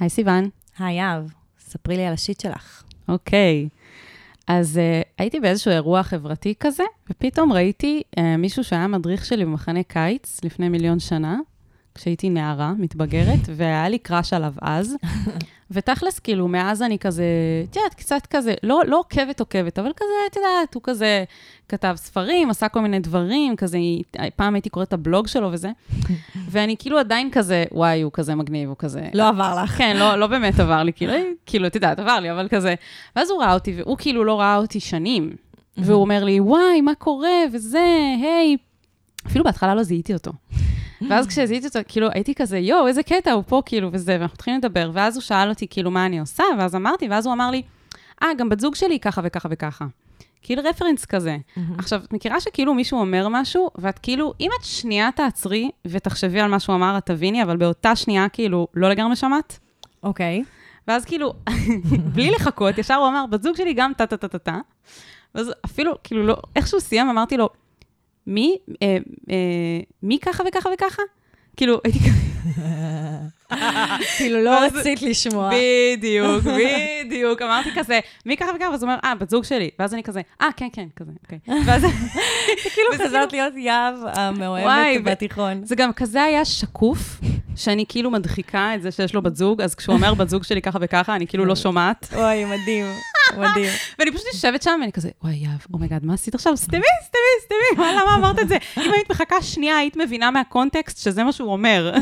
היי סיוון. היי יהב, ספרי לי על השיט שלך. אוקיי. אז uh, הייתי באיזשהו אירוע חברתי כזה, ופתאום ראיתי uh, מישהו שהיה מדריך שלי במחנה קיץ לפני מיליון שנה, כשהייתי נערה, מתבגרת, והיה לי קראש עליו אז. ותכלס, כאילו, מאז אני כזה, את יודעת, קצת כזה, לא, לא עוקבת עוקבת, אבל כזה, את יודעת, הוא כזה כתב ספרים, עשה כל מיני דברים, כזה, פעם הייתי קוראת את הבלוג שלו וזה, ואני כאילו עדיין כזה, וואי, הוא כזה מגניב, הוא כזה... לא עבר לך. כן, לא, לא באמת עבר לי, כאילו, כאילו, את יודעת, עבר לי, אבל כזה. ואז הוא ראה אותי, והוא כאילו לא ראה אותי שנים. והוא אומר לי, וואי, מה קורה, וזה, היי. אפילו בהתחלה לא זיהיתי אותו. ואז כשזיהיתי אותו, כאילו, הייתי כזה, יואו, איזה קטע, הוא פה, כאילו, וזה, ואנחנו מתחילים לדבר, ואז הוא שאל אותי, כאילו, מה אני עושה, ואז אמרתי, ואז הוא אמר לי, אה, גם בת זוג שלי ככה וככה וככה. כאילו רפרנס כזה. עכשיו, את מכירה שכאילו מישהו אומר משהו, ואת כאילו, אם את שנייה תעצרי ותחשבי על מה שהוא אמר, את תביני, אבל באותה שנייה, כאילו, לא לגמרי שמעת. אוקיי. ואז כאילו, בלי לחכות, ישר הוא אמר, בת זוג שלי גם טה-טה-טה-טה. ואז אפילו, כאילו, לא, איכשהו סיים, אמרתי לו, מי, אה, אה, מי ככה וככה וככה? כאילו, הייתי ככה... כאילו, לא רצית לשמוע. בדיוק, בדיוק. אמרתי כזה, מי ככה וככה? ואז הוא אומר, אה, בת זוג שלי. ואז אני כזה, אה, כן, כן, כזה, אוקיי. ואז... כאילו חזרת להיות יהב המאוהבת בתיכון. זה גם כזה היה שקוף, שאני כאילו מדחיקה את זה שיש לו בת זוג, אז כשהוא אומר בת זוג שלי ככה וככה, אני כאילו לא שומעת. וואי, מדהים, מדהים. ואני פשוט יושבת שם, ואני כזה, וואי, יהב, oh my god, מה עשית עכשיו? סתמי, סתמי, סתמי, למה אמרת את זה? אם היית מחכה שנייה, היית מבינה מה context שזה מה שהוא אומר.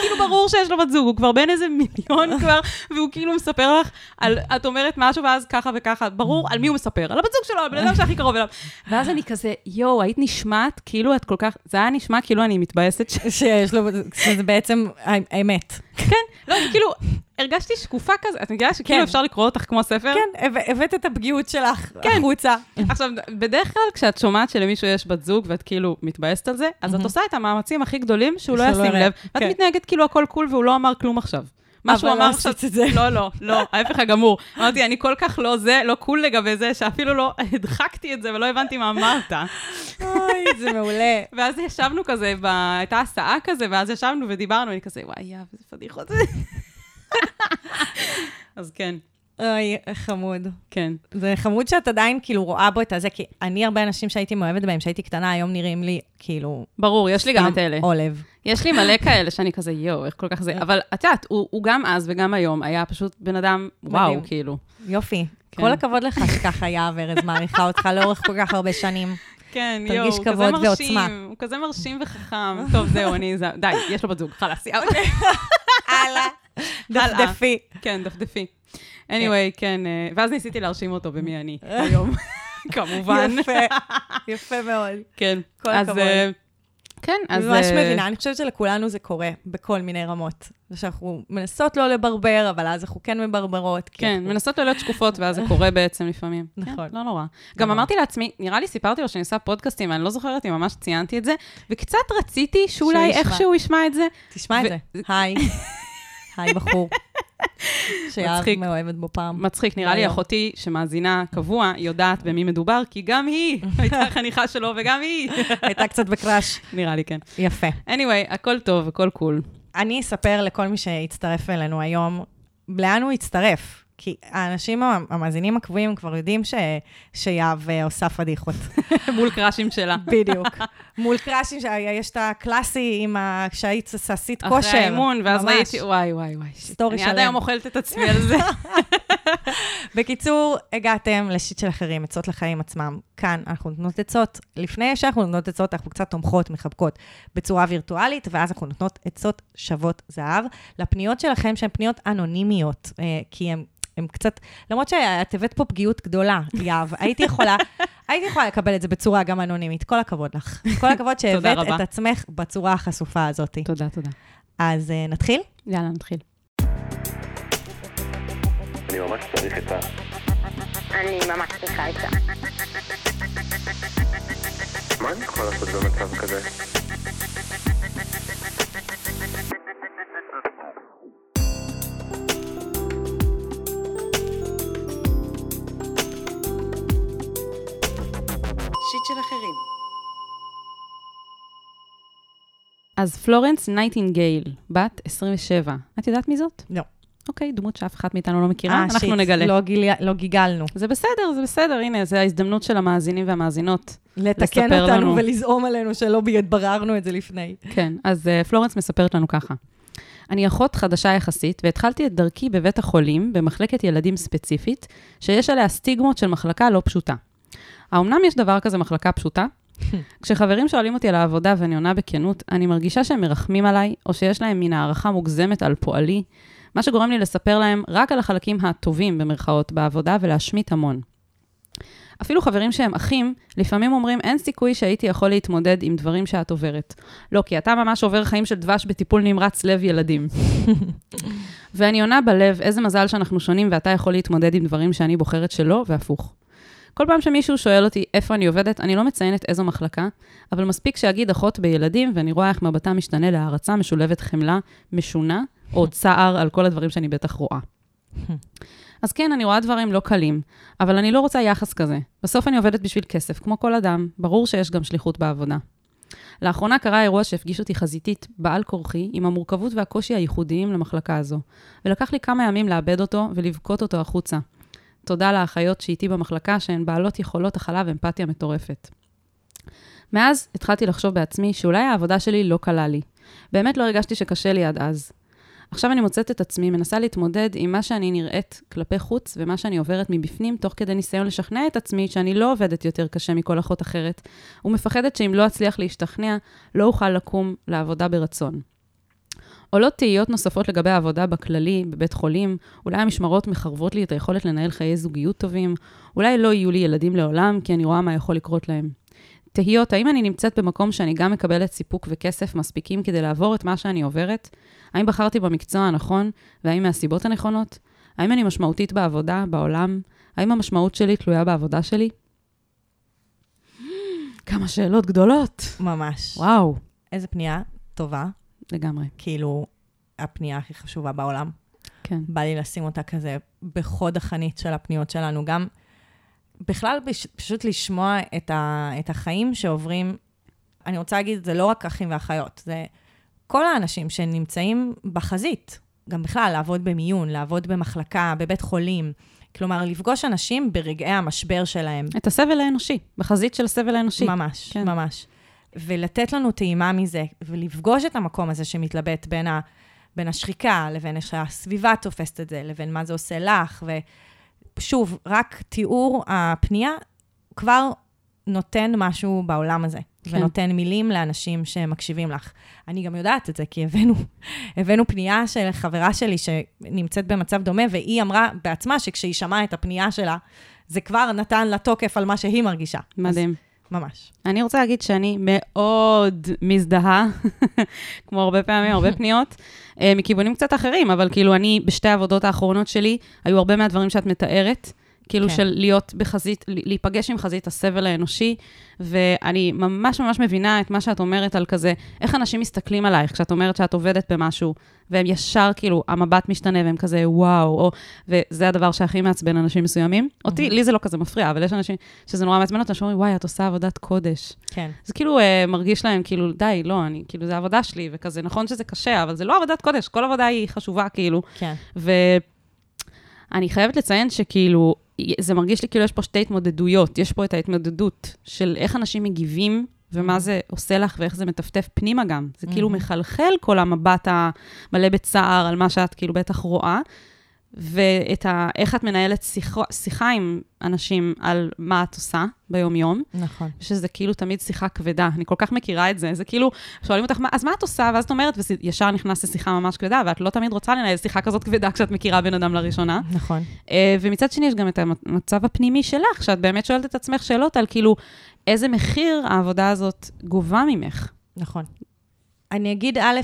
כאילו, ברור שיש לו בת זוג, הוא כבר בן איזה מיליון כבר, והוא כאילו מספר לך על, את אומרת משהו, ואז ככה וככה, ברור, על מי הוא מספר? על הבת זוג שלו, על בן אדם שהכי קרוב אליו. ואז אני כזה, יואו, היית נשמעת, כאילו את כל כך, זה היה נשמע כאילו אני מתבאסת שיש לו, זה בעצם האמת. כן, לא, כאילו, הרגשתי שקופה כזה, את מגיעה שכאילו כן. אפשר לקרוא אותך כמו ספר? כן, הבאת את הפגיעות שלך כן. החוצה. עכשיו, בדרך כלל כשאת שומעת שלמישהו יש בת זוג ואת כאילו מתבאסת על זה, אז את עושה את המאמצים הכי גדולים שהוא לא ישים לב, ואת כן. מתנהגת כאילו הכל קול והוא לא אמר כלום עכשיו. מה שהוא אמר עכשיו, לא, לא, לא, ההפך הגמור. אמרתי, אני כל כך לא זה, לא קול לגבי זה, שאפילו לא הדחקתי את זה ולא הבנתי מה אמרת. אוי, זה מעולה. ואז ישבנו כזה, הייתה הסעה כזה, ואז ישבנו ודיברנו, אני כזה, וואי, יאב, איזה פדיחות. אז כן. אוי, חמוד. כן. זה חמוד שאת עדיין כאילו רואה בו את הזה, כי אני הרבה אנשים שהייתי מאוהבת בהם, שהייתי קטנה, היום נראים לי כאילו... ברור, יש לי גם את אלה. עולב. יש לי מלא כאלה שאני כזה, יואו, איך כל כך זה... אבל את יודעת, הוא, הוא גם אז וגם היום היה פשוט בן אדם, וואו, מדהים. כאילו. יופי. כן. כל הכבוד לך שככה היה וארז מעריכה אותך לאורך כל כך הרבה שנים. כן, יואו, הוא כזה מרשים, הוא כזה מרשים וחכם. טוב, זהו, אני... די, יש לו בת זוג, חלאס, יאללה. הלאה. דפדפי. כן, דפדפי. anyway, כן, אה, ואז ניסיתי להרשים אותו במי אני היום, כמובן. יפה, יפה מאוד. כן. כל הכבוד. כן, אז... אני ממש אה, מבינה, אני חושבת שלכולנו זה קורה בכל מיני רמות. ושאנחנו מנסות לא לברבר, אבל אז אנחנו כן מברברות. כן, מנסות לא להיות שקופות, ואז זה קורה בעצם לפעמים. נכון. כן, לא נורא. גם אמרתי לעצמי, נראה לי סיפרתי לו שאני עושה פודקאסטים, ואני לא זוכרת אם ממש ציינתי את זה, וקצת רציתי שאולי איכשהו ישמע את זה. תשמע את זה. היי. היי, בחור. שיהב מאוהבת בו פעם. מצחיק, נראה לי אחותי שמאזינה קבוע, יודעת במי מדובר, כי גם היא הייתה חניכה שלו וגם היא. הייתה קצת ב crush. נראה לי, כן. יפה. anyway, הכל טוב, הכל cool. אני אספר לכל מי שהצטרף אלינו היום, לאן הוא הצטרף. כי האנשים המאזינים הקבועים כבר יודעים ש... שיהב אה, עושה פדיחות. מול קראשים שלה. בדיוק. מול קראשים, יש את הקלאסי עם ה... כשהיית עשית כושר. אחרי האימון, ואז ראיתי, וואי, וואי, וואי. story שלם. אני עד היום אוכלת את עצמי על זה. בקיצור, הגעתם ל shit של אחרים, עצות לחיים עצמם. כאן אנחנו נותנות עצות. לפני שאנחנו נותנות עצות, אנחנו קצת תומכות, מחבקות בצורה וירטואלית, ואז אנחנו נותנות עצות שוות זהב לפניות שלכם, שהן פניות אנונימיות, אה, כי הן הם קצת, למרות שאת הבאת פה פגיעות גדולה, יהב, הייתי יכולה, הייתי יכולה לקבל את זה בצורה גם אנונימית. כל הכבוד לך. כל הכבוד שהבאת את עצמך בצורה החשופה הזאת. תודה, תודה. אז uh, נתחיל? יאללה, נתחיל. אני ממש צריך את ה... אני ממש צריכה את ה... מה אני יכול לעשות במצב כזה? אז פלורנס נייטינגייל, בת 27. את יודעת מי זאת? לא. אוקיי, דמות שאף אחת מאיתנו לא מכירה, אה, אנחנו shit, נגלה. לא, גיל... לא גיגלנו. זה בסדר, זה בסדר, הנה, זו ההזדמנות של המאזינים והמאזינות. לתקן אותנו לנו. ולזעום עלינו שלא התבררנו את זה לפני. כן, אז uh, פלורנס מספרת לנו ככה. אני אחות חדשה יחסית, והתחלתי את דרכי בבית החולים, במחלקת ילדים ספציפית, שיש עליה סטיגמות של מחלקה לא פשוטה. האמנם יש דבר כזה מחלקה פשוטה? כשחברים שואלים אותי על העבודה ואני עונה בכנות, אני מרגישה שהם מרחמים עליי, או שיש להם מין הערכה מוגזמת על פועלי, מה שגורם לי לספר להם רק על החלקים הטובים, במרכאות, בעבודה ולהשמיט המון. אפילו חברים שהם אחים, לפעמים אומרים, אין סיכוי שהייתי יכול להתמודד עם דברים שאת עוברת. לא, כי אתה ממש עובר חיים של דבש בטיפול נמרץ לב ילדים. ואני עונה בלב, איזה מזל שאנחנו שונים ואתה יכול להתמודד עם דברים שאני בוחרת שלא, והפוך. כל פעם שמישהו שואל אותי איפה אני עובדת, אני לא מציינת איזו מחלקה, אבל מספיק שאגיד אחות בילדים, ואני רואה איך מבטה משתנה להערצה משולבת חמלה, משונה, או צער על כל הדברים שאני בטח רואה. אז כן, אני רואה דברים לא קלים, אבל אני לא רוצה יחס כזה. בסוף אני עובדת בשביל כסף, כמו כל אדם. ברור שיש גם שליחות בעבודה. לאחרונה קרה אירוע שהפגיש אותי חזיתית, בעל כורחי, עם המורכבות והקושי הייחודיים למחלקה הזו. ולקח לי כמה ימים לאבד אותו ולבכות אותו החוצה. תודה לאחיות שאיתי במחלקה, שהן בעלות יכולות הכלה ואמפתיה מטורפת. מאז התחלתי לחשוב בעצמי שאולי העבודה שלי לא קלה לי. באמת לא הרגשתי שקשה לי עד אז. עכשיו אני מוצאת את עצמי, מנסה להתמודד עם מה שאני נראית כלפי חוץ ומה שאני עוברת מבפנים, תוך כדי ניסיון לשכנע את עצמי שאני לא עובדת יותר קשה מכל אחות אחרת, ומפחדת שאם לא אצליח להשתכנע, לא אוכל לקום לעבודה ברצון. עולות תהיות נוספות לגבי העבודה בכללי, בבית חולים, אולי המשמרות מחרבות לי את היכולת לנהל חיי זוגיות טובים, אולי לא יהיו לי ילדים לעולם, כי אני רואה מה יכול לקרות להם. תהיות, האם אני נמצאת במקום שאני גם מקבלת סיפוק וכסף מספיקים כדי לעבור את מה שאני עוברת? האם בחרתי במקצוע הנכון, והאם מהסיבות הנכונות? האם אני משמעותית בעבודה, בעולם? האם המשמעות שלי תלויה בעבודה שלי? כמה שאלות גדולות. ממש. וואו, איזה פנייה טובה, לגמרי, כאילו, הפנייה הכי חשובה בעולם. כן. בא לי לשים אותה כזה בחוד החנית של הפניות שלנו. גם בכלל, בש- פשוט לשמוע את, ה, את החיים שעוברים, אני רוצה להגיד, זה לא רק אחים ואחיות, זה כל האנשים שנמצאים בחזית. גם בכלל, לעבוד במיון, לעבוד במחלקה, בבית חולים. כלומר, לפגוש אנשים ברגעי המשבר שלהם. את הסבל האנושי, בחזית של הסבל האנושי. ממש, כן. כן. ממש. ולתת לנו טעימה מזה, ולפגוש את המקום הזה שמתלבט בין, ה, בין השחיקה לבין איך שהסביבה תופסת את זה, לבין מה זה עושה לך. ושוב, רק תיאור הפנייה כבר נותן משהו בעולם הזה, כן. ונותן מילים לאנשים שמקשיבים לך. אני גם יודעת את זה, כי הבאנו, הבאנו פנייה של חברה שלי שנמצאת במצב דומה, והיא אמרה בעצמה שכשהיא שמעה את הפנייה שלה, זה כבר נתן לה תוקף על מה שהיא מרגישה. מדהים. אז, ממש. אני רוצה להגיד שאני מאוד מזדהה, כמו הרבה פעמים, הרבה פניות, אה, מכיוונים קצת אחרים, אבל כאילו אני, בשתי העבודות האחרונות שלי, היו הרבה מהדברים שאת מתארת, כאילו כן. של להיות בחזית, להיפגש עם חזית הסבל האנושי, ואני ממש ממש מבינה את מה שאת אומרת על כזה, איך אנשים מסתכלים עלייך כשאת אומרת שאת עובדת במשהו, והם ישר, כאילו, המבט משתנה, והם כזה, וואו, או, וזה הדבר שהכי מעצבן אנשים מסוימים. אותי, לי זה לא כזה מפריע, אבל יש אנשים שזה נורא מעצבן אותם, שאומרים, וואי, את עושה עבודת קודש. כן. זה כאילו אה, מרגיש להם, כאילו, די, לא, אני, כאילו, זה העבודה שלי, וכזה, נכון שזה קשה, אבל זה לא עבודת קודש, כל עבודה היא חשובה, כאילו. כן. ואני חייבת לציין שכאילו, זה מרגיש לי כאילו יש פה שתי התמודדויות. יש פה את ההתמודדות של איך אנשים מגיבים, ומה זה עושה לך, ואיך זה מטפטף פנימה גם. זה כאילו מהמם. מחלחל כל המבט המלא בצער על מה שאת כאילו בטח רואה, ואת ה... איך את מנהלת שיחה, שיחה עם אנשים על מה את עושה ביום-יום. נכון. שזה כאילו תמיד שיחה כבדה, אני כל כך מכירה את זה, זה כאילו, שואלים אותך, "מה- אז מה את עושה? ואז את אומרת, וישר נכנס לשיחה ממש כבדה, ואת לא תמיד רוצה לנהל שיחה כזאת כבדה כשאת מכירה בן אדם לראשונה. נכון. אה, ומצד שני, יש גם את המצב הפנימי שלך, שאת באמת שואלת את עצמך שאלות על כאילו, איזה מחיר העבודה הזאת גובה ממך. נכון. אני אגיד, א',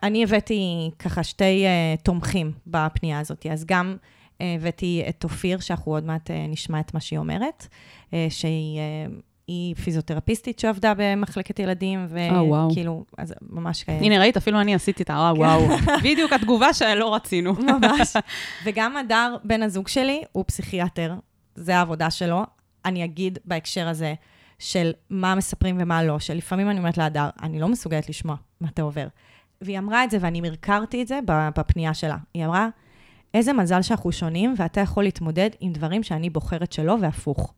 שאני הבאתי ככה שתי uh, תומכים בפנייה הזאת. אז גם uh, הבאתי את אופיר, שאנחנו עוד מעט uh, נשמע את מה שהיא אומרת, uh, שהיא uh, היא פיזיותרפיסטית שעבדה במחלקת ילדים. וכאילו, אז ממש כאלה. הנה, ראית, אפילו אני עשיתי את ה... וואו, וואו. בדיוק התגובה שלא רצינו. ממש. וגם הדר, בן הזוג שלי, הוא פסיכיאטר, זה העבודה שלו. אני אגיד בהקשר הזה, של מה מספרים ומה לא, שלפעמים אני אומרת להדר, אני לא מסוגלת לשמוע מה אתה עובר. והיא אמרה את זה, ואני מרקרתי את זה בפנייה שלה. היא אמרה, איזה מזל שאנחנו שונים, ואתה יכול להתמודד עם דברים שאני בוחרת שלא, והפוך.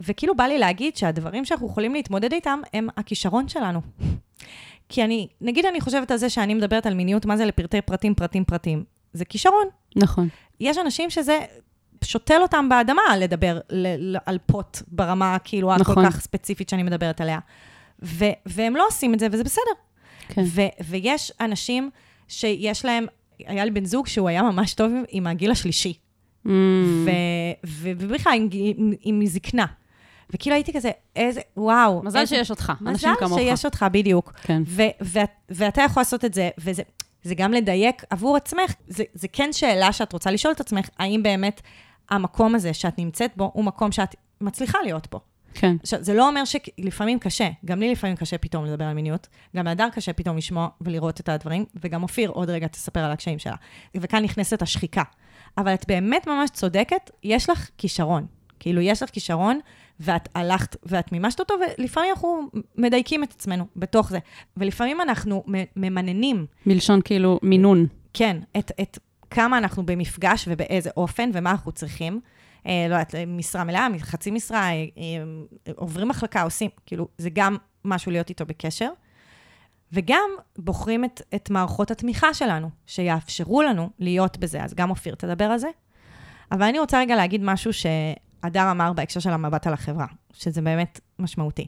וכאילו בא לי להגיד שהדברים שאנחנו יכולים להתמודד איתם, הם הכישרון שלנו. כי אני, נגיד אני חושבת על זה שאני מדברת על מיניות, מה זה לפרטי פרטים, פרטים, פרטים. זה כישרון. נכון. יש אנשים שזה שותל אותם באדמה לדבר ל- ל- על פוט ברמה כאילו נכון. הכל כך ספציפית שאני מדברת עליה. ו- והם לא עושים את זה, וזה בסדר. כן. ו- ויש אנשים שיש להם, היה לי בן זוג שהוא היה ממש טוב עם- הגיל השלישי, Mm, ו- ו- ובכלל עם, עם, עם זקנה. וכאילו הייתי כזה, איזה, וואו. מזל איזה, שיש אותך, אנשים מזל כמוך. שיש אותך, בדיוק. כן. ו- ואת, ואתה יכול לעשות את זה, וזה זה גם לדייק עבור עצמך. זה, זה כן שאלה שאת רוצה לשאול את עצמך, האם באמת המקום הזה שאת נמצאת בו, הוא מקום שאת מצליחה להיות בו. כן. עכשיו, זה לא אומר שלפעמים קשה, גם לי לפעמים קשה פתאום לדבר על מיניות, גם להדר קשה פתאום לשמוע ולראות את הדברים, וגם אופיר עוד רגע תספר על הקשיים שלה. וכאן נכנסת השחיקה. אבל את באמת ממש צודקת, יש לך כישרון. כאילו, יש לך כישרון, ואת הלכת ואת מימשת אותו, ולפעמים אנחנו מדייקים את עצמנו בתוך זה. ולפעמים אנחנו ממננים, מלשון כאילו מינון. כן, את, את כמה אנחנו במפגש ובאיזה אופן, ומה אנחנו צריכים. אה, לא יודעת, משרה מלאה, חצי משרה, אה, אה, עוברים מחלקה, עושים, כאילו, זה גם משהו להיות איתו בקשר. וגם בוחרים את, את מערכות התמיכה שלנו, שיאפשרו לנו להיות בזה. אז גם אופיר תדבר על זה. אבל אני רוצה רגע להגיד משהו שהדר אמר בהקשר של המבט על החברה, שזה באמת משמעותי.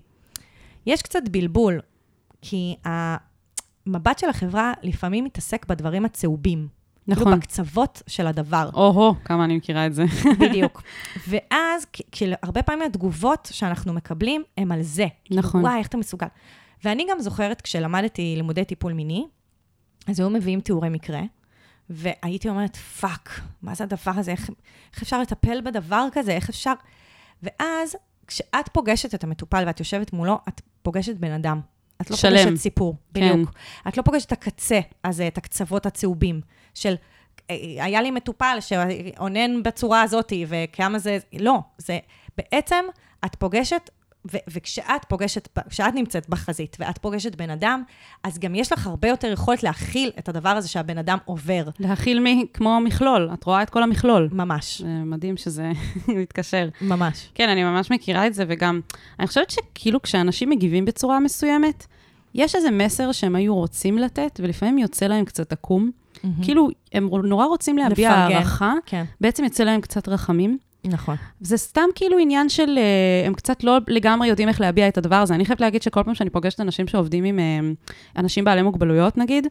יש קצת בלבול, כי המבט של החברה לפעמים מתעסק בדברים הצהובים. נכון. כאילו בקצוות של הדבר. או-הו, כמה אני מכירה את זה. בדיוק. ואז, כ- כשהרבה פעמים התגובות שאנחנו מקבלים, הם על זה. כאילו, נכון. וואי, איך אתה מסוגל. ואני גם זוכרת, כשלמדתי לימודי טיפול מיני, אז היו מביאים תיאורי מקרה, והייתי אומרת, fuck, מה זה הדבר הזה? איך, איך אפשר לטפל בדבר כזה? איך אפשר... ואז, כשאת פוגשת את המטופל ואת יושבת מולו, את פוגשת בן אדם. את לא שלם. פוגשת סיפור, כן. בדיוק. את לא פוגשת את הקצה הזה, את הקצוות הצהובים, של אה, היה לי מטופל שאונן בצורה הזאת, וכמה זה... לא, זה בעצם, את פוגשת, ו- וכשאת פוגשת, כשאת נמצאת בחזית ואת פוגשת בן אדם, אז גם יש לך הרבה יותר יכולת להכיל את הדבר הזה שהבן אדם עובר. להכיל מ- כמו מכלול, את רואה את כל המכלול. ממש, מדהים שזה מתקשר. ממש. כן, אני ממש מכירה את זה, וגם, אני חושבת שכאילו כשאנשים מגיבים בצורה מסוימת, יש איזה מסר שהם היו רוצים לתת, ולפעמים יוצא להם קצת עקום. כאילו, הם נורא רוצים להביע לפרגן. הערכה, כן, בעצם יוצא להם קצת רחמים. נכון. זה סתם כאילו עניין של, אה, הם קצת לא לגמרי יודעים איך להביע את הדבר הזה. אני חייבת להגיד שכל פעם שאני פוגשת אנשים שעובדים עם אה, אנשים בעלי מוגבלויות, נגיד,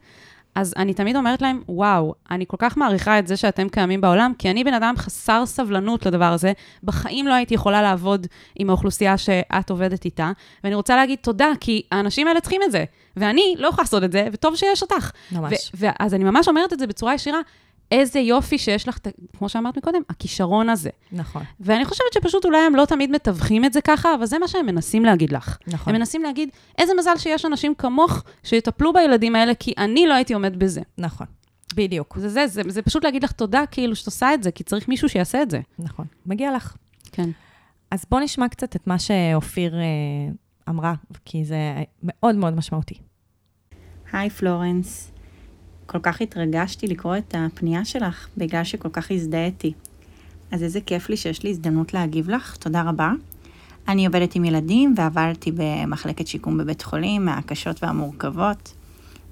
אז אני תמיד אומרת להם, וואו, אני כל כך מעריכה את זה שאתם קיימים בעולם, כי אני בן אדם חסר סבלנות לדבר הזה. בחיים לא הייתי יכולה לעבוד עם האוכלוסייה שאת עובדת איתה, ואני רוצה להגיד תודה, כי האנשים האלה צריכים את זה, ואני לא יכולה לעשות את זה, וטוב שיש אותך. ממש. אז אני ממש אומרת את זה בצורה ישירה, איזה יופי שיש לך, כמו שאמרת מקודם, הכישרון הזה. נכון, ואני חושבת שפשוט אולי הם לא תמיד מתווכים את זה ככה, אבל זה מה שהם מנסים להגיד לך. נכון. הם מנסים להגיד, איזה מזל שיש אנשים כמוך שיטפלו בילדים האלה, כי אני לא הייתי עומד בזה. נכון. בדיוק, זה, זה, זה, זה פשוט להגיד לך תודה, כאילו, שאת עושה את זה, כי צריך מישהו שיעשה את זה. נכון. מגיע לך. כן. אז בואו נשמע קצת את מה שאופיר אה, אמרה, כי זה מאוד מאוד משמעותי. היי פלורנס, כל כך התרגשתי לקרוא את הפנייה שלך, בגלל שכל כך הזדהיתי. אז איזה כיף לי שיש לי הזדמנות להגיב לך, תודה רבה. אני עובדת עם ילדים ועבדתי במחלקת שיקום בבית חולים, מהקשות והמורכבות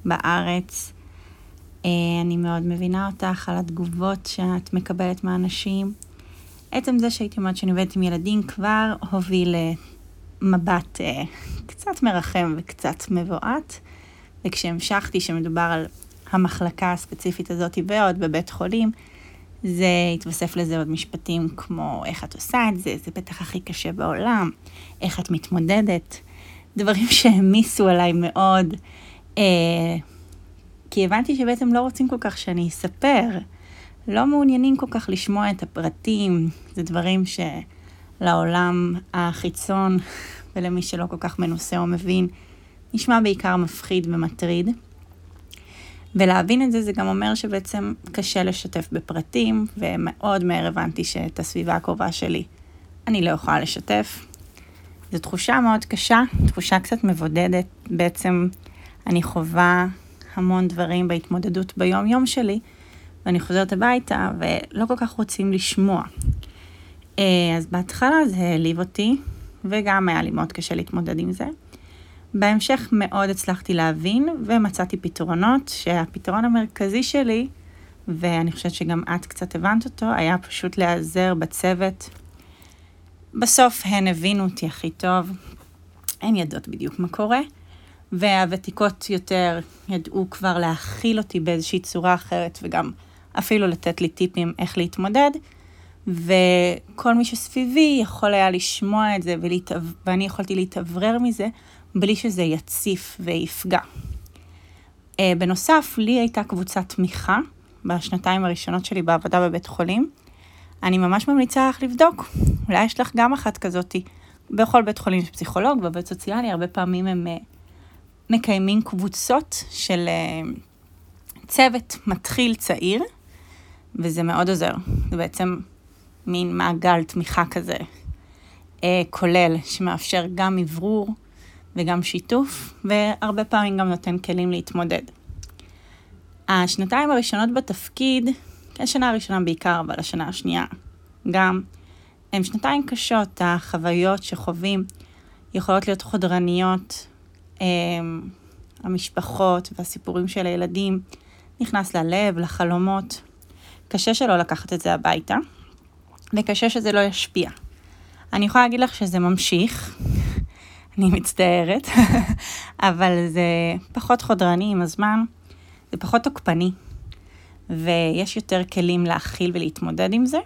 בארץ. אה, אני מאוד מבינה אותך על התגובות שאת מקבלת מהאנשים. עצם זה שהייתי אומרת שאני עובדת עם ילדים כבר הוביל למבט אה, קצת מרחם וקצת מבועת. וכשהמשכתי שמדובר על המחלקה הספציפית הזאת ועוד בבית חולים, זה התווסף לזה עוד משפטים כמו איך את עושה את זה, זה בטח הכי קשה בעולם, איך את מתמודדת, דברים שהעמיסו עליי מאוד, אה, כי הבנתי שבעצם לא רוצים כל כך שאני אספר, לא מעוניינים כל כך לשמוע את הפרטים, זה דברים שלעולם החיצון ולמי שלא כל כך מנוסה או מבין, נשמע בעיקר מפחיד ומטריד. ולהבין את זה, זה גם אומר שבעצם קשה לשתף בפרטים, ומאוד מהר הבנתי שאת הסביבה הקרובה שלי אני לא יכולה לשתף. זו תחושה מאוד קשה, תחושה קצת מבודדת. בעצם אני חווה המון דברים בהתמודדות ביום-יום שלי, ואני חוזרת הביתה ולא כל כך רוצים לשמוע. אה, אז בהתחלה זה העליב אותי, וגם היה לי מאוד קשה להתמודד עם זה. בהמשך מאוד הצלחתי להבין ומצאתי פתרונות, שהפתרון המרכזי שלי, ואני חושבת שגם את קצת הבנת אותו, היה פשוט להיעזר בצוות. בסוף הן הבינו אותי הכי טוב, הן יודעות בדיוק מה קורה, והוותיקות יותר ידעו כבר להכיל אותי באיזושהי צורה אחרת, וגם אפילו לתת לי טיפים איך להתמודד. וכל מי שסביבי יכול היה לשמוע את זה, ולהתאו... ואני יכולתי להתאוורר מזה, בלי שזה יציף ויפגע. Uh, בנוסף, לי הייתה קבוצת תמיכה בשנתיים הראשונות שלי בעבודה בבית חולים. אני ממש ממליצה לך לבדוק, אולי יש לך גם אחת כזאתי. בכל בית חולים יש פסיכולוג, בבית סוציאלי הרבה פעמים הם uh, מקיימים קבוצות של uh, צוות מתחיל צעיר, וזה מאוד עוזר. זה בעצם מין מעגל תמיכה כזה אה, כולל, שמאפשר גם אוורור וגם שיתוף, והרבה פעמים גם נותן כלים להתמודד. השנתיים הראשונות בתפקיד, השנה הראשונה בעיקר, אבל השנה השנייה גם, הן שנתיים קשות, החוויות שחווים יכולות להיות חודרניות, אה, המשפחות והסיפורים של הילדים נכנס ללב, לחלומות. קשה שלא לקחת את זה הביתה. וקשה שזה לא ישפיע. אני יכולה להגיד לך שזה ממשיך, אני מצטערת, אבל זה פחות חודרני עם הזמן, זה פחות תוקפני, ויש יותר כלים להכיל ולהתמודד עם זה.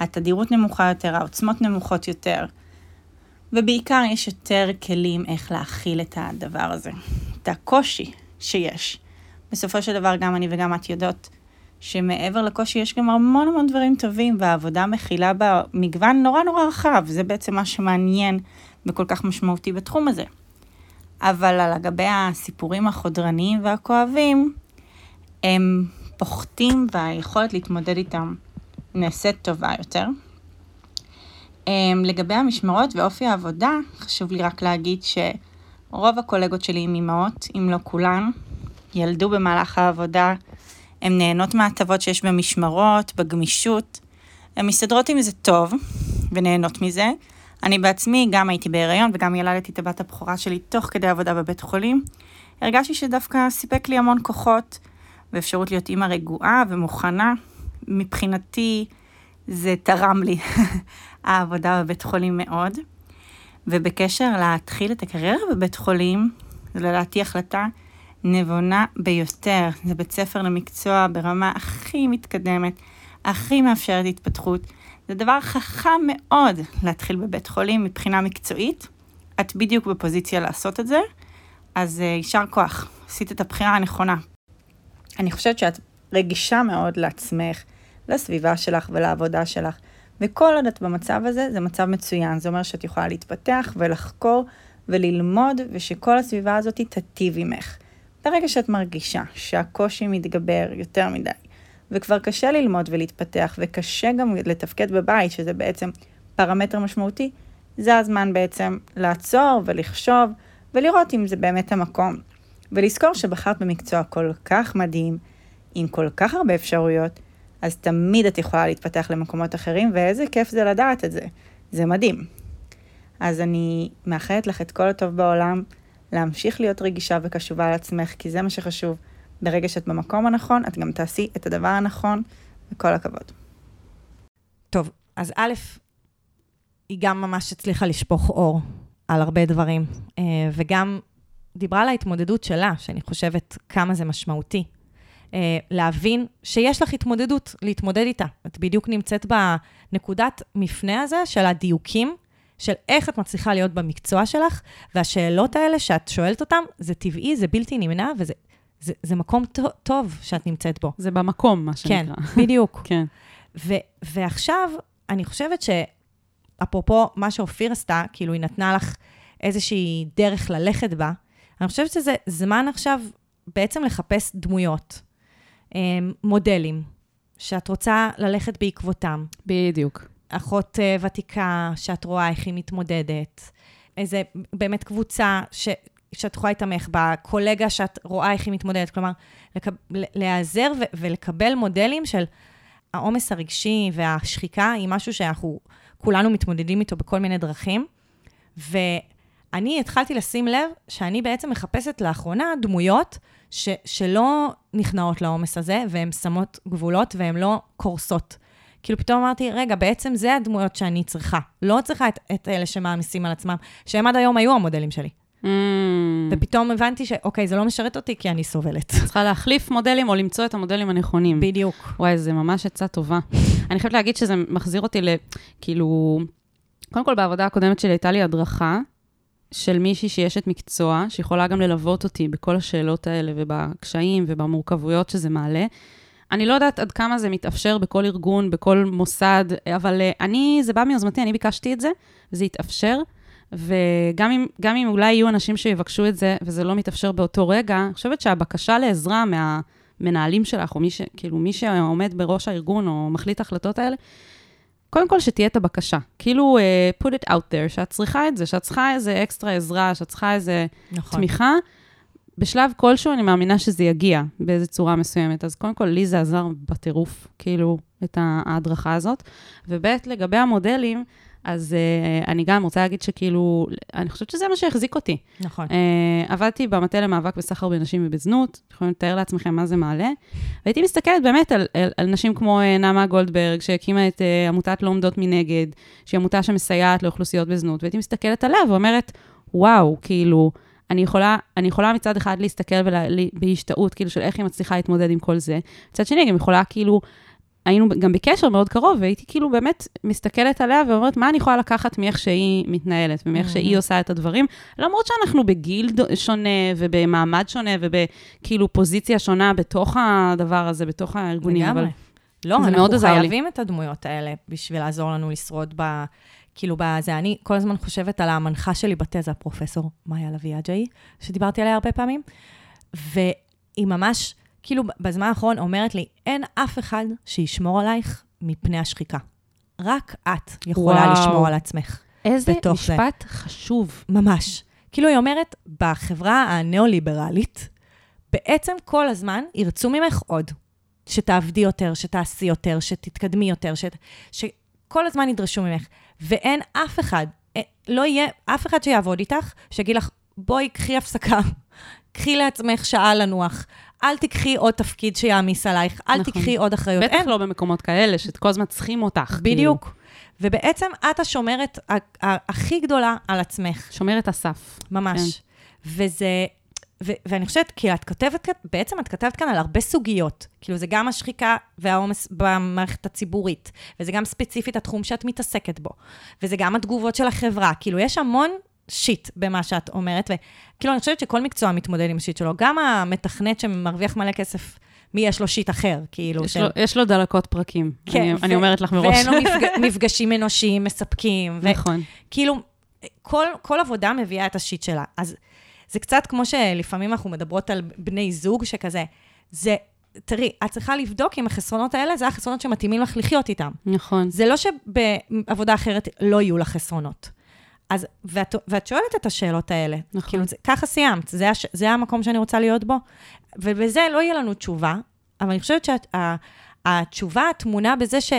התדירות נמוכה יותר, העוצמות נמוכות יותר, ובעיקר יש יותר כלים איך להכיל את הדבר הזה, את הקושי שיש. בסופו של דבר גם אני וגם את יודעות שמעבר לקושי יש גם המון המון דברים טובים, והעבודה מכילה בה מגוון נורא נורא רחב, זה בעצם מה שמעניין וכל כך משמעותי בתחום הזה. אבל על לגבי הסיפורים החודרניים והכואבים, הם פוחתים והיכולת להתמודד איתם נעשית טובה יותר. לגבי המשמרות ואופי העבודה, חשוב לי רק להגיד שרוב הקולגות שלי הם אימהות, אם לא כולן, ילדו במהלך העבודה הן נהנות מההטבות שיש במשמרות, בגמישות. הן מסתדרות עם זה טוב, ונהנות מזה. אני בעצמי גם הייתי בהיריון וגם ילדתי את הבת הבכורה שלי תוך כדי עבודה בבית חולים. הרגשתי שדווקא סיפק לי המון כוחות ואפשרות להיות אימא רגועה ומוכנה. מבחינתי זה תרם לי העבודה בבית חולים מאוד. ובקשר להתחיל את הקריירה בבית חולים, זו לדעתי החלטה נבונה ביותר. זה בית ספר למקצוע ברמה הכי מתקדמת, הכי מאפשרת התפתחות. זה דבר חכם מאוד להתחיל בבית חולים מבחינה מקצועית. את בדיוק בפוזיציה לעשות את זה, אז uh, יישר כוח, עשית את הבחירה הנכונה. אני חושבת שאת רגישה מאוד לעצמך, לסביבה שלך ולעבודה שלך, וכל עוד את במצב הזה, זה מצב מצוין. זה אומר שאת יכולה להתפתח ולחקור וללמוד, ושכל הסביבה הזאת תטיב עמך. ברגע שאת מרגישה שהקושי מתגבר יותר מדי, וכבר קשה ללמוד ולהתפתח, וקשה גם לתפקד בבית, שזה בעצם פרמטר משמעותי, זה הזמן בעצם לעצור ולחשוב, ולראות אם זה באמת המקום. ולזכור שבחרת במקצוע כל כך מדהים, עם כל כך הרבה אפשרויות, אז תמיד את יכולה להתפתח למקומות אחרים, ואיזה כיף זה לדעת את זה. זה מדהים. אז אני מאחלת לך את כל הטוב בעולם. להמשיך להיות רגישה וקשובה לעצמך, כי זה מה שחשוב. ברגע שאת במקום הנכון, את גם תעשי את הדבר הנכון, וכל הכבוד. טוב, אז א', היא גם ממש הצליחה לשפוך אור על הרבה דברים, אה, וגם דיברה על ההתמודדות שלה, שאני חושבת כמה זה משמעותי. אה, להבין שיש לך התמודדות, להתמודד איתה. את בדיוק נמצאת בנקודת מפנה הזה של הדיוקים של איך את מצליחה להיות במקצוע שלך, והשאלות האלה שאת שואלת אותן, זה טבעי, זה בלתי נמנע, וזה זה, זה מקום טוב שאת נמצאת בו. זה במקום, מה שנקרא. כן, בדיוק. כן. ו, ועכשיו, אני חושבת שאפרופו מה שאופיר עשתה, כאילו היא נתנה לך איזושהי דרך ללכת בה, אני חושבת שזה זמן עכשיו בעצם לחפש דמויות, אמ, מודלים, שאת רוצה ללכת בעקבותם. בדיוק. אחות uh, ותיקה, שאת רואה איך היא מתמודדת. איזה באמת קבוצה ש, שאת יכולה להתמך בה, קולגה שאת רואה איך היא מתמודדת, כלומר, לקב, להיעזר ו, ולקבל מודלים של העומס הרגשי והשחיקה היא משהו שאנחנו כולנו מתמודדים איתו בכל מיני דרכים. ואני התחלתי לשים לב שאני בעצם מחפשת לאחרונה דמויות ש, שלא נכנעות לעומס הזה, והן שמות גבולות והן לא קורסות. כאילו פתאום אמרתי, רגע, בעצם זה הדמויות שאני צריכה. לא צריכה את, את אלה שמעמיסים על עצמם, שהם עד היום היו המודלים שלי. Mm. ופתאום הבנתי שאוקיי, זה לא משרת אותי כי אני סובלת. צריכה להחליף מודלים או למצוא את המודלים הנכונים. בדיוק. וואי, זה ממש עצה טובה. אני חייבת להגיד שזה מחזיר אותי ל... כאילו... קודם כל, בעבודה הקודמת שלי הייתה לי הדרכה של מישהי שיש את מקצוע, שיכולה גם ללוות אותי בכל השאלות האלה ובקשיים ובמורכבויות שזה מעלה. אני לא יודעת עד כמה זה מתאפשר בכל ארגון, בכל מוסד, אבל uh, אני, זה בא מיוזמתי, אני ביקשתי את זה, וזה התאפשר. וגם אם, אם אולי יהיו אנשים שיבקשו את זה, וזה לא מתאפשר באותו רגע, אני חושבת שהבקשה לעזרה מהמנהלים שלך, או מי, ש, כאילו, מי שעומד בראש הארגון, או מחליט החלטות האלה, קודם כל שתהיה את הבקשה. כאילו, uh, put it out there, שאת צריכה את זה, שאת צריכה איזה אקסטרה עזרה, שאת צריכה איזה נכון. תמיכה. בשלב כלשהו אני מאמינה שזה יגיע באיזו צורה מסוימת. אז קודם כל, לי זה עזר בטירוף, כאילו, את ההדרכה הזאת. וב' לגבי המודלים, אז uh, אני גם רוצה להגיד שכאילו, אני חושבת שזה מה שהחזיק אותי. נכון. Uh, עבדתי במטה למאבק בסחר בנשים ובזנות, יכולים לתאר לעצמכם מה זה מעלה. והייתי מסתכלת באמת על, על, על נשים כמו uh, נעמה גולדברג, שהקימה את uh, עמותת לא עומדות מנגד, שהיא עמותה שמסייעת לאוכלוסיות בזנות, והייתי מסתכלת עליה ואומרת, וואו, כאילו, אני יכולה, אני יכולה מצד אחד להסתכל ולה, בהשתאות, כאילו, של איך היא מצליחה להתמודד עם כל זה. מצד שני, אני גם יכולה כאילו היינו גם בקשר מאוד קרוב, והייתי כאילו באמת מסתכלת עליה ואומרת, מה אני יכולה לקחת מאיך שהיא מתנהלת ומאיך שהיא עושה את הדברים, למרות שאנחנו בגיל שונה ובמעמד שונה ובכאילו פוזיציה שונה בתוך הדבר הזה, בתוך הארגונים. לגמרי. אבל לא, זה אנחנו מאוד עזר לי. חייבים את הדמויות האלה בשביל לעזור לנו לשרוד ב... כאילו, בזה, אני כל הזמן חושבת על המנחה שלי בתזה, פרופסור מאיה לביא אג'אי, שדיברתי עליה הרבה פעמים, והיא ממש, כאילו, בזמן האחרון אומרת לי, אין אף אחד שישמור עלייך מפני השחיקה. רק את יכולה וואו. לשמור על עצמך. איזה בתוך זה. משפט חשוב. ממש. כאילו, היא אומרת, בחברה הניאו-ליברלית, בעצם כל הזמן ירצו ממך עוד. שתעבדי יותר, שתעשי יותר, שתתקדמי יותר, ש... שכל הזמן ידרשו ממך. ואין אף אחד, אה, לא יהיה אף אחד שיעבוד איתך, שיגיד לך, בואי, קחי הפסקה, קחי לעצמך שעה לנוח, אל תיקחי עוד תפקיד שיעמיס עלייך, אל נכון. תיקחי עוד אחריות. בטח אין, לא במקומות כאלה, שכל הזמן צריכים אותך. כאילו. בדיוק. ובעצם את השומרת הכי גדולה על עצמך. שומרת הסף. ממש. כן. וזה, ו, ואני חושבת, כי את כותבת, בעצם את כתבת כאן על הרבה סוגיות. כאילו, זה גם השחיקה והעומס במערכת הציבורית, וזה גם ספציפית התחום שאת מתעסקת בו, וזה גם התגובות של החברה. כאילו, יש המון שיט במה שאת אומרת, וכאילו, אני חושבת שכל מקצוע מתמודד עם השיט שלו. גם המתכנת שמרוויח מלא כסף, מי יש לו שיט אחר, כאילו, יש לו- יש לו דלקות פרקים. אני- כן, אני ו- אומרת לך מראש. ואין לו מפג... מפגשים אנושיים מספקים. ו... נכון. כאילו, כל, כל עבודה מביאה את השיט שלה. אז זה קצת כמו שלפעמים אנחנו מדברות על בני זוג שכזה, זה, תראי, את צריכה לבדוק אם החסרונות האלה, זה החסרונות שמתאימים לך לחיות איתם. נכון. זה לא שבעבודה אחרת לא יהיו לך חסרונות. אז, ואת, ואת שואלת את השאלות האלה. נכון. כאילו, זה, ככה סיימת, זה, הש, זה המקום שאני רוצה להיות בו. ובזה לא יהיה לנו תשובה, אבל אני חושבת שהתשובה טמונה בזה ש...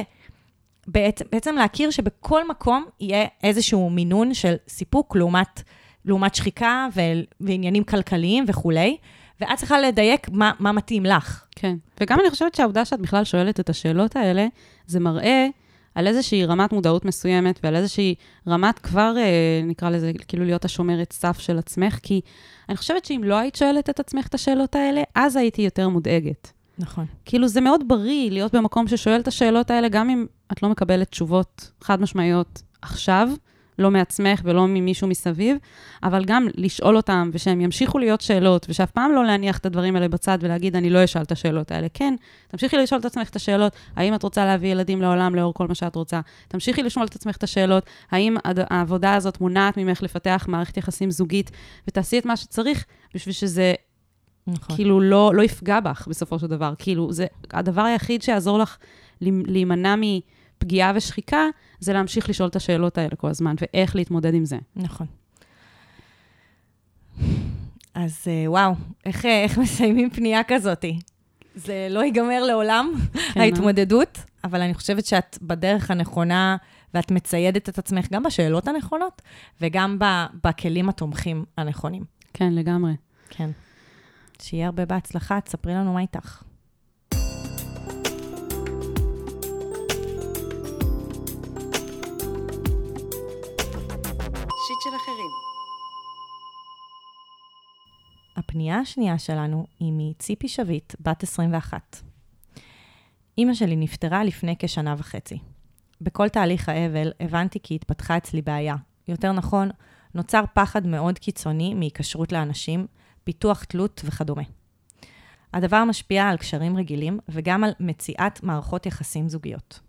בעצם, בעצם להכיר שבכל מקום יהיה איזשהו מינון של סיפוק לעומת, לעומת שחיקה ו, ועניינים כלכליים וכולי, ואת צריכה לדייק מה, מה מתאים לך. כן. וגם אני חושבת שהעובדה שאת בכלל שואלת את השאלות האלה, זה מראה על איזושהי רמת מודעות מסוימת ועל איזושהי רמת כבר, אה, נקרא לזה, כאילו להיות השומרת סף של עצמך, כי אני חושבת שאם לא היית שואלת את עצמך את השאלות האלה, אז הייתי יותר מודאגת. נכון. כאילו, זה מאוד בריא להיות במקום ששואל את השאלות האלה, גם אם את לא מקבלת תשובות חד משמעיות עכשיו, לא מעצמך ולא ממישהו מסביב, אבל גם לשאול אותם, ושהם ימשיכו להיות שאלות, ושאף פעם לא להניח את הדברים האלה בצד ולהגיד, אני לא אשאל את השאלות האלה. כן, תמשיכי לשאול את עצמך את השאלות, האם את רוצה להביא ילדים לעולם לאור כל מה שאת רוצה? תמשיכי לשאול את עצמך את השאלות, האם העבודה הזאת מונעת ממך לפתח מערכת יחסים זוגית, ותעשי את מה שצריך בשביל שזה נכון. כאילו לא, לא יפגע בך בסופו של דבר. כאילו, זה הדבר היחיד שיעזור לך להימ- להימנע מפגיעה ושחיקה, זה להמשיך לשאול את השאלות האלה כל הזמן, ואיך להתמודד עם זה. נכון. אז אה, וואו, איך, אה, איך מסיימים פנייה כזאתי? זה לא ייגמר לעולם, כן, ההתמודדות, אבל אני חושבת שאת בדרך הנכונה, ואת מציידת את עצמך גם בשאלות הנכונות, וגם ב- בכלים התומכים הנכונים. כן, לגמרי. כן. שיהיה הרבה בהצלחה, תספרי לנו מה איתך. הפנייה השנייה שלנו היא מציפי שביט, בת 21. אימא שלי נפטרה לפני כשנה וחצי. בכל תהליך האבל הבנתי כי התפתחה אצלי בעיה. יותר נכון, נוצר פחד מאוד קיצוני מהיקשרות לאנשים, פיתוח תלות וכדומה. הדבר משפיע על קשרים רגילים וגם על מציאת מערכות יחסים זוגיות.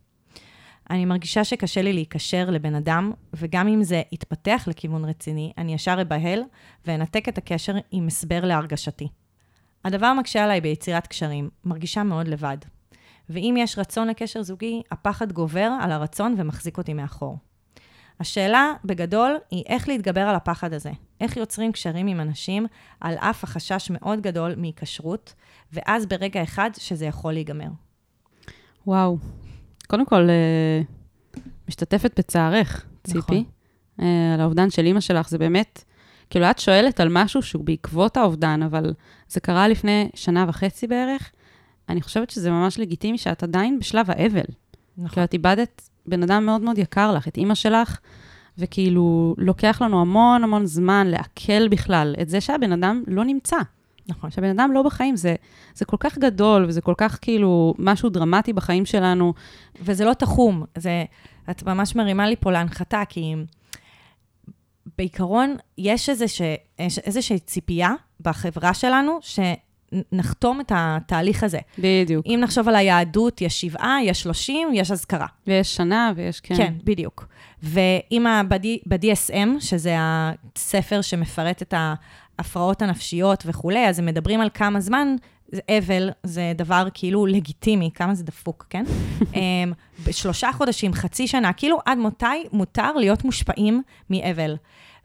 אני מרגישה שקשה לי להיקשר לבן אדם, וגם אם זה יתפתח לכיוון רציני, אני ישר אבהל ואנתק את הקשר עם הסבר להרגשתי. הדבר מקשה עליי ביצירת קשרים, מרגישה מאוד לבד. ואם יש רצון לקשר זוגי, הפחד גובר על הרצון ומחזיק אותי מאחור. השאלה, בגדול, היא איך להתגבר על הפחד הזה. איך יוצרים קשרים עם אנשים על אף החשש מאוד גדול מהיקשרות, ואז ברגע אחד שזה יכול להיגמר. וואו. קודם כל, אה, משתתפת בצערך, ציפי. נכון. אה, על האובדן של אימא שלך, זה באמת, כאילו, את שואלת על משהו שהוא בעקבות האובדן, אבל זה קרה לפני שנה וחצי בערך. אני חושבת שזה ממש לגיטימי שאת עדיין בשלב האבל. נכון. כאילו, את איבדת בן אדם מאוד מאוד יקר לך, את אימא שלך, וכאילו, לוקח לנו המון המון זמן לעכל בכלל את זה שהבן אדם לא נמצא. נכון. שהבן אדם לא בחיים, זה, זה כל כך גדול, וזה כל כך כאילו משהו דרמטי בחיים שלנו. וזה לא תחום, זה, את ממש מרימה לי פה להנחתה, כי בעיקרון יש איזוש, יש איזושהי ציפייה בחברה שלנו שנחתום את התהליך הזה. בדיוק. אם נחשוב על היהדות, יש שבעה, יש שלושים, יש אזכרה. ויש שנה ויש, כן. כן, בדיוק. ואם ב-DSM, שזה הספר שמפרט את ההפרעות הנפשיות וכולי, אז הם מדברים על כמה זמן, זה אבל זה דבר כאילו לגיטימי, כמה זה דפוק, כן? אמ, בשלושה חודשים, חצי שנה, כאילו עד מתי מותר להיות מושפעים מאבל.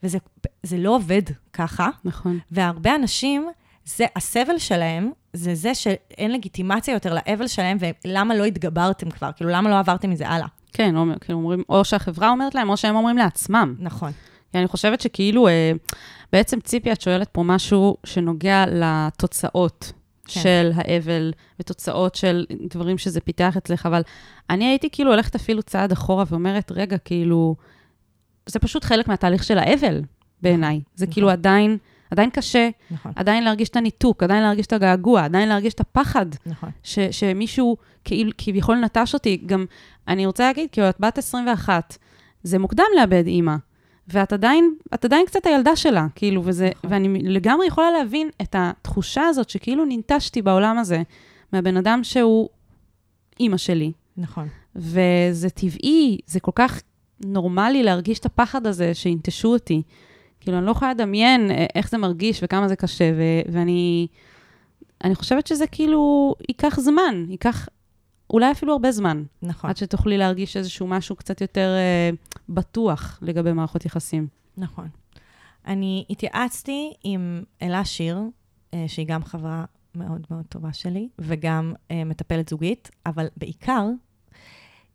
וזה זה לא עובד ככה, נכון. והרבה אנשים, זה, הסבל שלהם, זה זה שאין לגיטימציה יותר לאבל שלהם, ולמה לא התגברתם כבר? כאילו, למה לא עברתם מזה הלאה? כן, אומר, כאילו אומרים, או שהחברה אומרת להם, או שהם אומרים לעצמם. נכון. כי אני חושבת שכאילו, אה, בעצם ציפי, את שואלת פה משהו שנוגע לתוצאות כן. של האבל, ותוצאות של דברים שזה פיתח אצלך, אבל אני הייתי כאילו הולכת אפילו צעד אחורה ואומרת, רגע, כאילו, זה פשוט חלק מהתהליך של האבל בעיניי. זה נכון. כאילו עדיין, עדיין קשה, נכון. עדיין להרגיש את הניתוק, עדיין להרגיש את הגעגוע, עדיין להרגיש את הפחד. נכון. ש, שמישהו כאילו, כביכול נטש אותי. גם, אני רוצה להגיד, כאילו, את בת 21, זה מוקדם לאבד אימא, ואת עדיין, את עדיין קצת הילדה שלה, כאילו, וזה, נכון. ואני לגמרי יכולה להבין את התחושה הזאת שכאילו ננטשתי בעולם הזה מהבן אדם שהוא אימא שלי. נכון. וזה טבעי, זה כל כך נורמלי להרגיש את הפחד הזה שינטשו אותי. כאילו, אני לא יכולה לדמיין אה, איך זה מרגיש וכמה זה קשה, ו- ואני אני חושבת שזה כאילו ייקח זמן, ייקח אולי אפילו הרבה זמן, נכון. עד שתוכלי להרגיש איזשהו משהו קצת יותר אה, בטוח לגבי מערכות יחסים. נכון. אני התייעצתי עם אלה שיר, אה, שהיא גם חברה מאוד מאוד טובה שלי, וגם אה, מטפלת זוגית, אבל בעיקר,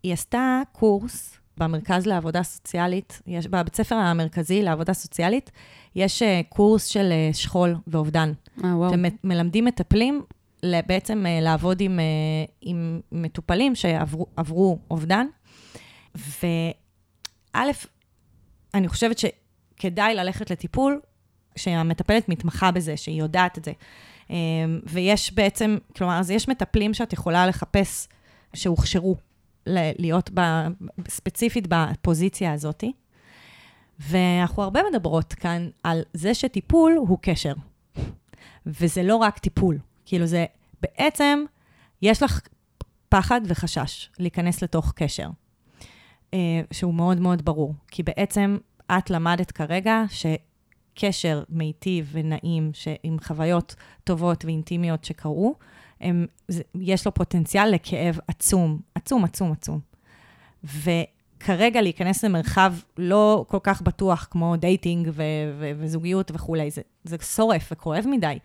היא עשתה קורס במרכז לעבודה סוציאלית, יש, בבית ספר המרכזי לעבודה סוציאלית, יש אה, קורס של שכול ואובדן. אה, וואו. ומלמדים מטפלים בעצם לעבוד עם, עם מטופלים שעברו עברו אובדן. וא', אני חושבת שכדאי ללכת לטיפול שהמטפלת מתמחה בזה, שהיא יודעת את זה. אה, ויש בעצם, כלומר, אז יש מטפלים שאת יכולה לחפש שהוכשרו להיות ב, ספציפית בפוזיציה הזאת. ואנחנו הרבה מדברות כאן על זה שטיפול הוא קשר. וזה לא רק טיפול. כאילו זה, בעצם, יש לך פחד וחשש להיכנס לתוך קשר, שהוא מאוד מאוד ברור. כי בעצם את למדת כרגע שקשר מיטיב ונעים, עם חוויות טובות ואינטימיות שקרו, הם, זה, יש לו פוטנציאל לכאב עצום, עצום, עצום, עצום. כרגע להיכנס למרחב לא כל כך בטוח, כמו dating ו- ו- וזוגיות וכולי, זה, זה שורף וכואב מדי.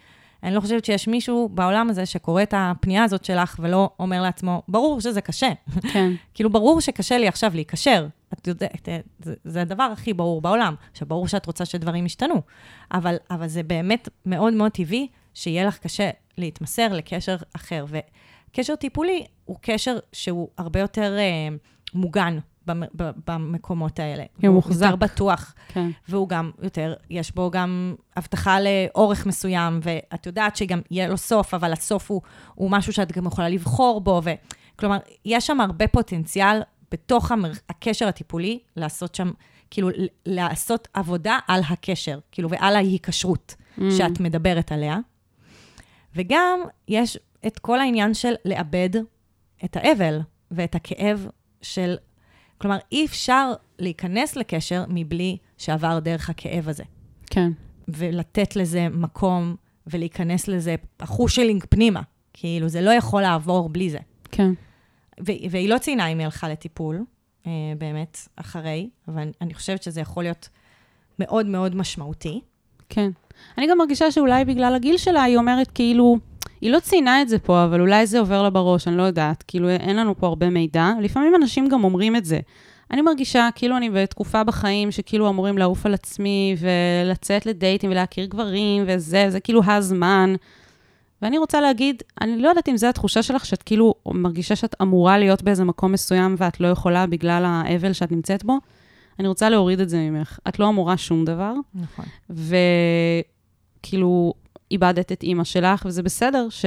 אני לא חושבת שיש מישהו בעולם הזה שקורא את הפנייה הזאת שלך ולא אומר לעצמו, ברור שזה קשה. כן. כאילו, ברור שקשה לי עכשיו להיקשר. את יודעת, זה, זה הדבר הכי ברור בעולם. עכשיו, ברור שאת רוצה שדברים ישתנו, אבל, אבל זה באמת מאוד מאוד טבעי שיהיה לך קשה להתמסר לקשר אחר. וקשר טיפולי הוא קשר שהוא הרבה יותר אה, מוגן במקומות האלה. הוא מוחזק. יותר בטוח. כן. והוא גם יותר, יש בו גם הבטחה לאורך מסוים, ואת יודעת שגם יהיה לו סוף, אבל הסוף הוא, הוא משהו שאת גם יכולה לבחור בו, ו... כלומר, יש שם הרבה פוטנציאל בתוך המר... הקשר הטיפולי, לעשות שם, כאילו, לעשות עבודה על הקשר, כאילו, ועל ההיקשרות Mm. שאת מדברת עליה. וגם יש את כל העניין של לאבד את האבל ואת הכאב של... כלומר, אי אפשר להיכנס לקשר מבלי שעבר דרך הכאב הזה. כן. ולתת לזה מקום ולהיכנס לזה אחושלינג פנימה. כאילו, זה לא יכול לעבור בלי זה. כן. והיא לא ציינה אם היא הלכה לטיפול, אה, באמת, אחרי, אבל אני חושבת שזה יכול להיות מאוד מאוד משמעותי. כן. אני גם מרגישה שאולי בגלל הגיל שלה, היא אומרת כאילו, היא לא ציינה את זה פה, אבל אולי זה עובר לה בראש, אני לא יודעת. כאילו, אין לנו פה הרבה מידע. לפעמים אנשים גם אומרים את זה. אני מרגישה כאילו אני בתקופה בחיים שכאילו אמורים לעוף על עצמי ולצאת לדייטים ולהכיר גברים וזה, זה כאילו הזמן. ואני רוצה להגיד, אני לא יודעת אם זו התחושה שלך, שאת כאילו מרגישה שאת אמורה להיות באיזה מקום מסוים ואת לא יכולה בגלל האבל שאת נמצאת בו. אני רוצה להוריד את זה ממך. את לא אמורה שום דבר. נכון. וכאילו, איבדת את אימא שלך, וזה בסדר ש...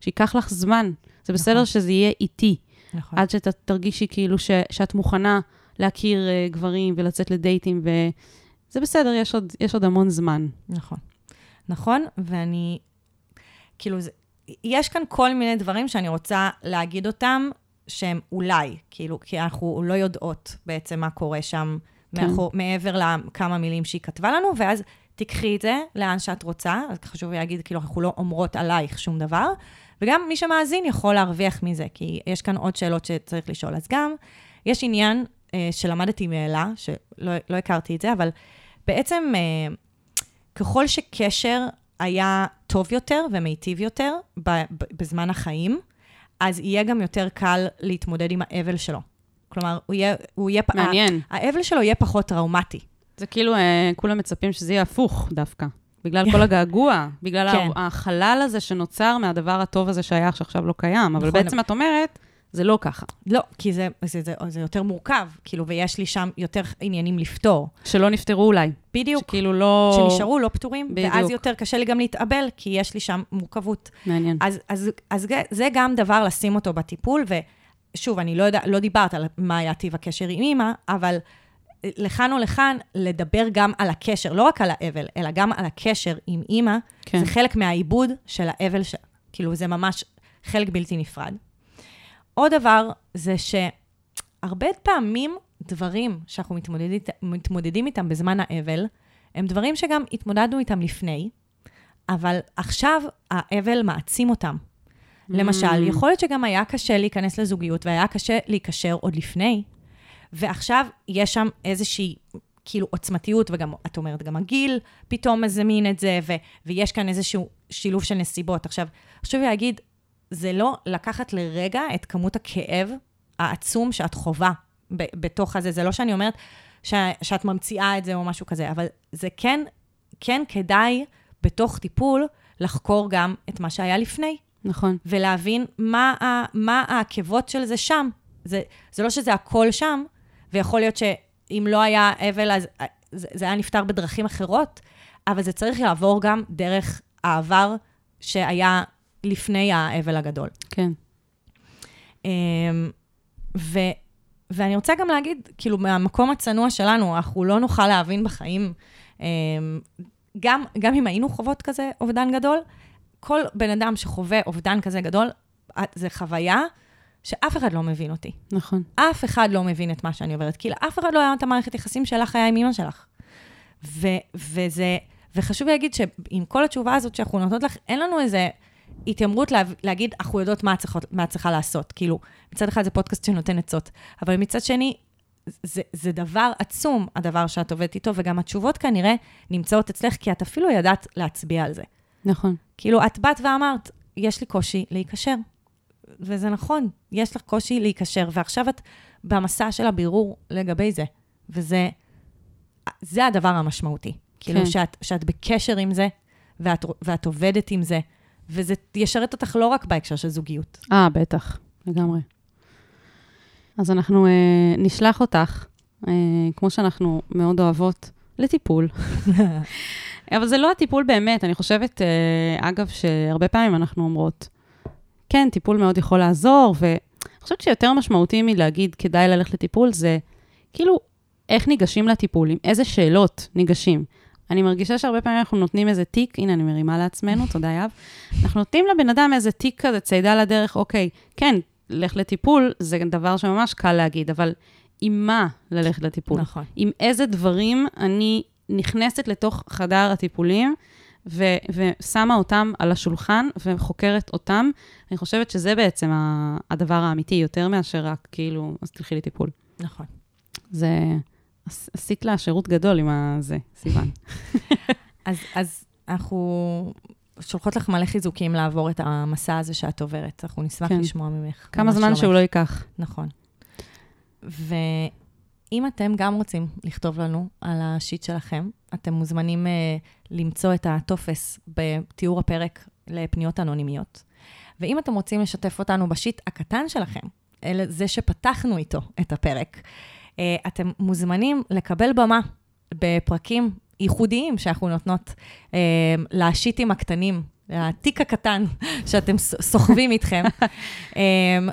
שייקח לך זמן. זה בסדר נכון. שזה יהיה איטי, נכון. עד שתרגישי כאילו ש... שאת מוכנה להכיר uh, גברים ולצאת לדייטים, וזה בסדר, יש עוד, יש עוד המון זמן. נכון. נכון, ואני, כאילו, זה, יש כאן כל מיני דברים שאני רוצה להגיד אותם, שהם אולי, כאילו, כי אנחנו לא יודעות בעצם מה קורה שם. כן. מאחור, מעבר לכמה מילים שהיא כתבה לנו, ואז תיקחי את זה לאן שאת רוצה, אז חשוב להגיד, כאילו, אנחנו לא אומרות עלייך שום דבר, וגם מי שמאזין יכול להרוויח מזה, כי יש כאן עוד שאלות שצריך לשאול. אז גם, יש עניין אה, שלמדתי מאלה, שלא לא הכרתי את זה, אבל בעצם, אה, ככל שקשר היה טוב יותר ומיטיב יותר בזמן החיים, אז יהיה גם יותר קל להתמודד עם האבל שלו. כלומר, הוא יהיה... הוא יהיה מעניין. האבל שלו יהיה פחות טראומטי. זה כאילו, אה, כולם מצפים שזה יהיה הפוך דווקא. בגלל כל הגעגוע, בגלל כן. החלל הזה שנוצר מהדבר הטוב הזה שהיה, שעכשיו לא קיים. אבל נכון. בעצם את אומרת, זה לא ככה. לא, כי זה, זה, זה, זה יותר מורכב, כאילו, ויש לי שם יותר עניינים לפתור. שלא נפטרו אולי. בדיוק. שכאילו לא... שנשארו לא פתורים, בדיוק. ואז יותר קשה לי גם להתאבל, כי יש לי שם מורכבות. מעניין. אז, אז, אז זה גם דבר לשים אותו בטיפול, ושוב, אני לא, יודע, לא דיברת על מה היה טיב הקשר עם אימא, אבל לכאן או לכאן, לדבר גם על הקשר, לא רק על האבל, אלא גם על הקשר עם אימא, כן. זה חלק מהעיבוד של האבל, ש... כאילו, זה ממש חלק בלתי נפרד. עוד דבר זה שהרבה פעמים דברים שאנחנו מתמודדים, מתמודדים איתם בזמן האבל, הם דברים שגם התמודדנו איתם לפני, אבל עכשיו האבל מעצים אותם. למשל, יכול להיות שגם היה קשה להיכנס לזוגיות והיה קשה להיקשר עוד לפני, ועכשיו יש שם איזושהי, כאילו, עוצמתיות, וגם, את אומרת, גם הגיל פתאום מזמין את זה, ו- ויש כאן איזשהו שילוב של נסיבות. עכשיו, חשוב לי להגיד, זה לא לקחת לרגע את כמות הכאב העצום שאת חווה ב- בתוך הזה. זה לא שאני אומרת ש- שאת ממציאה את זה או משהו כזה, אבל זה כן, כן כדאי בתוך טיפול לחקור גם את מה שהיה לפני. נכון. ולהבין מה, ה, מה העקבות של זה שם. זה, זה לא שזה הכל שם, ויכול להיות שאם לא היה אבל, אז אה, זה, זה היה נפתר בדרכים אחרות, אבל זה צריך לעבור גם דרך העבר שהיה לפני האבל הגדול. כן. אמ, ו, ואני רוצה גם להגיד, כאילו, מהמקום הצנוע שלנו, אנחנו לא נוכל להבין בחיים, אמ, גם, גם אם היינו חוות כזה אובדן גדול, כל בן אדם שחווה אובדן כזה גדול, אה, זה חוויה שאף אחד לא מבין אותי. נכון. אף אחד לא מבין את מה שאני עוברת, כי לאף אחד לא היה את המערכת יחסים שלך היה עם אמא שלך. ו, וזה, וחשוב להגיד שעם כל התשובה הזאת שאנחנו נותנות לך, אין לנו איזה התיימרות לה, להגיד, אנחנו יודעות מה את, את צריכה לעשות. כאילו, מצד אחד זה פודקאסט שנותן עצות, אבל מצד שני, זה, זה דבר עצום, הדבר שאת עובדת איתו, וגם התשובות כנראה נמצאות אצלך, כי את אפילו ידעת להצביע על זה. נכון. כאילו, את באת ואמרת, יש לי קושי להיקשר. וזה נכון, יש לך קושי להיקשר, ועכשיו את במסע של הבירור לגבי זה. וזה זה הדבר המשמעותי. כאילו, כן. שאת, שאת בקשר עם זה, ואת, ואת עובדת עם זה, וזה ישרת אותך לא רק בהקשר של זוגיות. אה, בטח, לגמרי. אז אנחנו אה, נשלח אותך, אה, כמו שאנחנו מאוד אוהבות, לטיפול. אבל זה לא הטיפול באמת, אני חושבת, אה, אגב, שהרבה פעמים אנחנו אומרות, כן, טיפול מאוד יכול לעזור, ואני חושבת שיותר משמעותי מלהגיד כדאי ללכת לטיפול, זה כאילו, איך ניגשים לטיפול, עם איזה שאלות ניגשים. אני מרגישה שהרבה פעמים אנחנו נותנים איזה תיק, הנה, אני מרימה לעצמנו, תודה, יהב. אנחנו נותנים לבן אדם איזה תיק כזה, צידה לדרך, אוקיי, כן, לך לטיפול, זה דבר שממש קל להגיד, אבל עם מה ללכת לטיפול? נכון. עם איזה דברים אני נכנסת לתוך חדר הטיפולים ו- ושמה אותם על השולחן וחוקרת אותם. אני חושבת שזה בעצם הדבר האמיתי, יותר מאשר רק כאילו, אז תלכי לטיפול. נכון. זה... עש- עשית לה שירות גדול עם הזה, סיוון. אז, אז אנחנו שולחות לך מלא חיזוקים לעבור את המסע הזה שאת עוברת. אנחנו נשמח כן. לשמוע ממך. כמה זמן שלומך. שהוא לא ייקח. נכון. ואם אתם גם רוצים לכתוב לנו על השיט שלכם, אתם מוזמנים uh, למצוא את הטופס בתיאור הפרק לפניות אנונימיות. ואם אתם רוצים לשתף אותנו בשיט הקטן שלכם, אלה זה שפתחנו איתו את הפרק, uh, אתם מוזמנים לקבל במה בפרקים ייחודיים שאנחנו נותנות uh, לשיטים הקטנים, התיק הקטן שאתם סוחבים איתכם, um,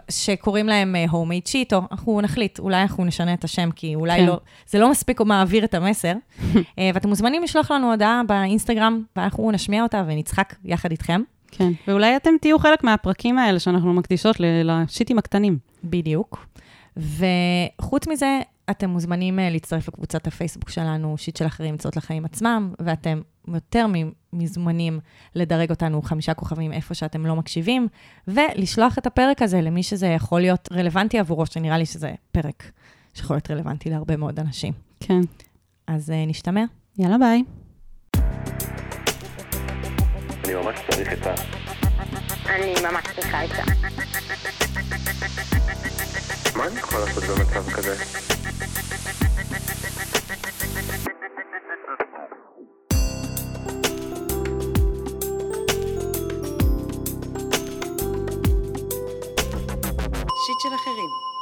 שקוראים להם homemade sheet, או אנחנו נחליט, אולי אנחנו נשנה את השם, כי אולי כן. לא, זה לא מספיק מעביר את המסר. uh, ואתם מוזמנים לשלוח לנו הודעה באינסטגרם, ואנחנו נשמיע אותה ונצחק יחד איתכם. כן. ואולי אתם תהיו חלק מהפרקים האלה שאנחנו מקדישות לשיטים הקטנים. בדיוק. וחוץ מזה, אתם מוזמנים אה, להצטרף לקבוצת הפייסבוק שלנו, שיט של אחרים, עצות לחיים עצמם, ואתם יותר מזומנים לדרג אותנו חמישה כוכבים איפה שאתם לא מקשיבים, ולשלוח את הפרק הזה למי שזה יכול להיות רלוונטי עבורו, שנראה לי שזה פרק שיכול להיות רלוונטי להרבה מאוד אנשים. כן. אז אה, נשתמע. יאללה, ביי. אני ממש צריך עצה. אני ממש צריכה עצה. מה אני יכול לעשות במצב כזה? של אחרים.